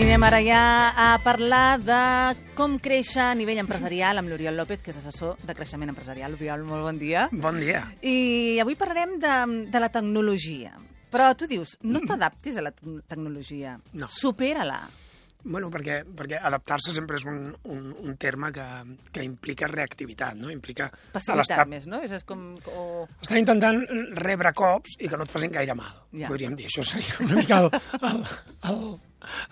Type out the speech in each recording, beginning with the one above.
I anem ara ja a parlar de com créixer a nivell empresarial amb l'Oriol López, que és assessor de creixement empresarial. Oriol, molt bon dia. Bon dia. I avui parlarem de, de la tecnologia. Però tu dius, no t'adaptis a la te- tecnologia. No. Supera-la. Bueno, perquè, perquè adaptar-se sempre és un, un, un terme que, que implica reactivitat, no? Implica a Passivitat més, no? És, és com... O... estar intentant rebre cops i que no et facin gaire mal. Ja. Podríem dir, això seria una mica el, el, el,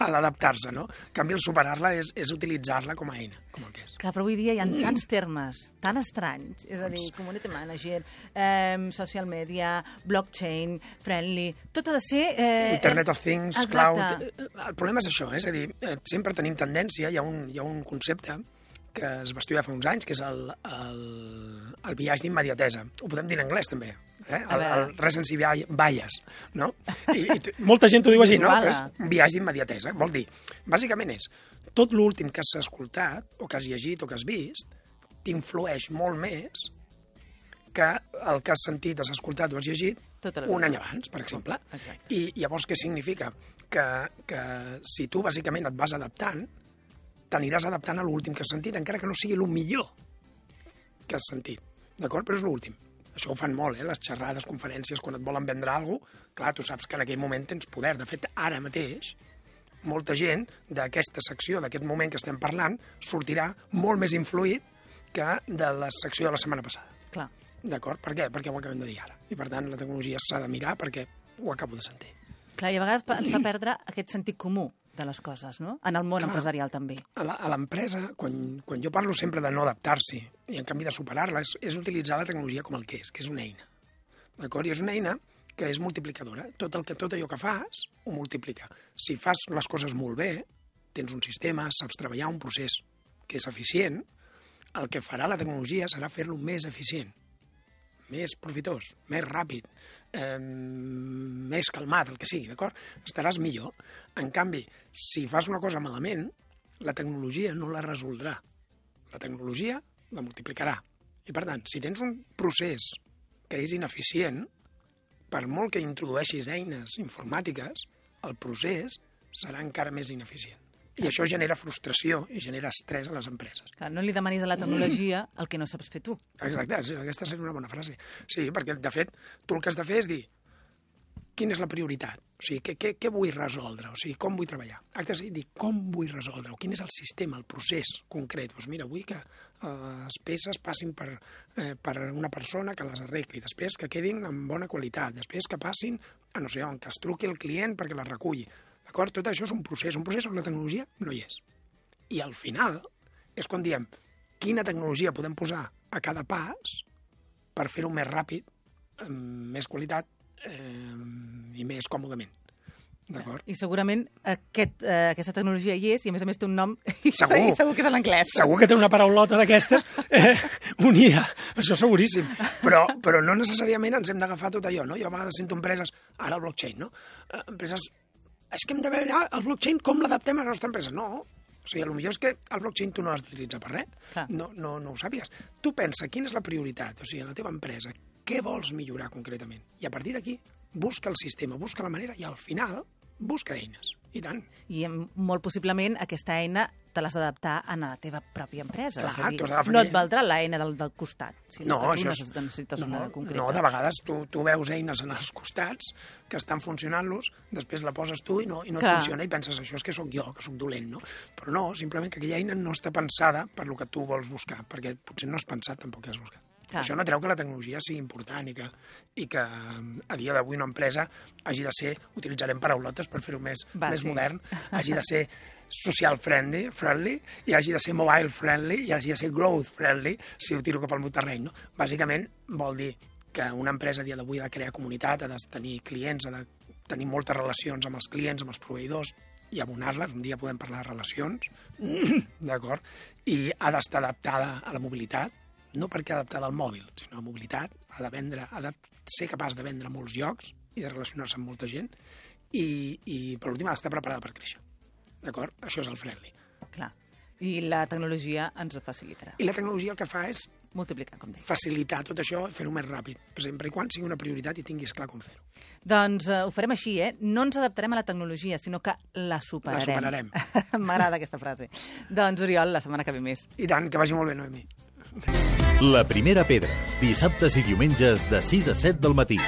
el adaptar-se, no? En canvi, el superar-la és, és utilitzar-la com a eina, com el que és. Clar, però avui dia hi ha tants termes tan estranys, és a dir, community manager, eh, social media, blockchain, friendly, tot ha de ser... Eh, Internet of Things, Exacte. cloud... eh, El problema és això, eh? és a dir, eh, sempre tenim tendència, hi ha un, hi ha un concepte que es va estudiar fa uns anys, que és el, el, el biaix d'immediatesa. Ho podem dir en anglès, també. Eh? El, el recency bi- bias, no? I, i molta gent ho diu així, no? Però és eh? un biaix d'immediatesa. Vol dir, bàsicament és, tot l'últim que has escoltat, o que has llegit, o que has vist, t'influeix molt més que el que has sentit, has escoltat o has llegit Tota un any abans, per exemple. Exacte. I llavors què significa? Que, que si tu bàsicament et vas adaptant, t'aniràs adaptant a l'últim que has sentit, encara que no sigui el millor que has sentit. D'acord? Però és l'últim. Això ho fan molt, eh? les xerrades, conferències, quan et volen vendre alguna cosa, clar, tu saps que en aquell moment tens poder. De fet, ara mateix, molta gent d'aquesta secció, d'aquest moment que estem parlant, sortirà molt més influït que de la secció de la setmana passada. Clar. D'acord? Per què? Perquè ho acabem de dir ara. I per tant, la tecnologia s'ha de mirar perquè ho acabo de sentir. Clar, i a vegades ens fa perdre aquest sentit comú de les coses, no? En el món Clar. empresarial també. A l'empresa, quan, quan jo parlo sempre de no adaptar-s'hi i en canvi de superar-la, és, és utilitzar la tecnologia com el que és, que és una eina. D'acord? I és una eina que és multiplicadora. Tot, el que, tot allò que fas ho multiplica. Si fas les coses molt bé, tens un sistema, saps treballar un procés que és eficient, el que farà la tecnologia serà fer-lo més eficient, més profitós, més ràpid, eh, més calmat, el que sigui, d'acord? Estaràs millor. En canvi, si fas una cosa malament, la tecnologia no la resoldrà. La tecnologia la multiplicarà. I, per tant, si tens un procés que és ineficient, per molt que introdueixis eines informàtiques, el procés serà encara més ineficient. I això genera frustració i genera estrès a les empreses. Clar, no li demanis a la tecnologia el que no saps fer tu. Exacte, aquesta seria una bona frase. Sí, perquè, de fet, tu el que has de fer és dir quina és la prioritat, o sigui, què, què, què vull resoldre, o sigui, com vull treballar. Acte seguit, dir com vull resoldre, o quin és el sistema, el procés concret. Doncs mira, vull que eh, les peces passin per, eh, per una persona que les arregli, després que quedin amb bona qualitat, després que passin a no sé on, que es truqui el client perquè les reculli. D'acord? Tot això és un procés, un procés on la tecnologia no hi és. I al final és quan diem quina tecnologia podem posar a cada pas per fer-ho més ràpid, amb més qualitat eh, i més còmodament. D'acord? I segurament aquest, eh, aquesta tecnologia hi és i a més a més té un nom i Segur. i segur que és en anglès. Segur que té una paraulota d'aquestes eh, unida, això seguríssim. Però, però no necessàriament ens hem d'agafar tot allò, no? Jo a vegades sento empreses, ara el blockchain, no? Eh, Empreses, és que hem de veure el blockchain com l'adaptem a la nostra empresa. No, o sigui, potser és que el blockchain tu no l'has d'utilitzar per res, Clar. no, no, no ho sàpies. Tu pensa quina és la prioritat, o sigui, a la teva empresa, què vols millorar concretament? I a partir d'aquí, busca el sistema, busca la manera i al final busca eines. I tant. I molt possiblement aquesta eina te l'has d'adaptar a la teva pròpia empresa. Clar, és a dir, no et valdrà l'eina del, del costat, sinó No, que tu això és- necessites, necessites una no, concreta. No, de vegades tu, tu veus eines en els costats que estan funcionant-los, després la poses tu i no, i no et Clar. funciona i penses, això és que sóc jo, que sóc dolent, no? Però no, simplement que aquella eina no està pensada per lo que tu vols buscar, perquè potser no has pensat tampoc que has buscat. Clar. Això no treu que la tecnologia sigui important i que, i que a dia d'avui una empresa hagi de ser, utilitzarem paraulotes per fer-ho més, Va, més sí. modern, hagi de ser social friendly, friendly, i hagi de ser mobile friendly, i hagi de ser growth friendly, si ho tiro cap al meu terreny. No? Bàsicament vol dir que una empresa a dia d'avui ha de crear comunitat, ha de tenir clients, ha de tenir moltes relacions amb els clients, amb els proveïdors, i abonar-les. Un dia podem parlar de relacions, d'acord? I ha d'estar adaptada a la mobilitat, no perquè adaptada al mòbil, sinó a mobilitat, ha de vendre, ha de ser capaç de vendre molts llocs i de relacionar-se amb molta gent i, i per últim, ha d'estar preparada per créixer. D'acord? Això és el friendly. Clar. I la tecnologia ens ho facilitarà. I la tecnologia el que fa és multiplicar, com deia. Facilitar tot això i fer-ho més ràpid, sempre i quan sigui una prioritat i tinguis clar com fer-ho. Doncs eh, ho farem així, eh? No ens adaptarem a la tecnologia, sinó que la superarem. La superarem. M'agrada aquesta frase. doncs, Oriol, la setmana que ve més. I tant, que vagi molt bé, Noemi. La primera pedra, dissabtes i diumenges de 6 a 7 del matí.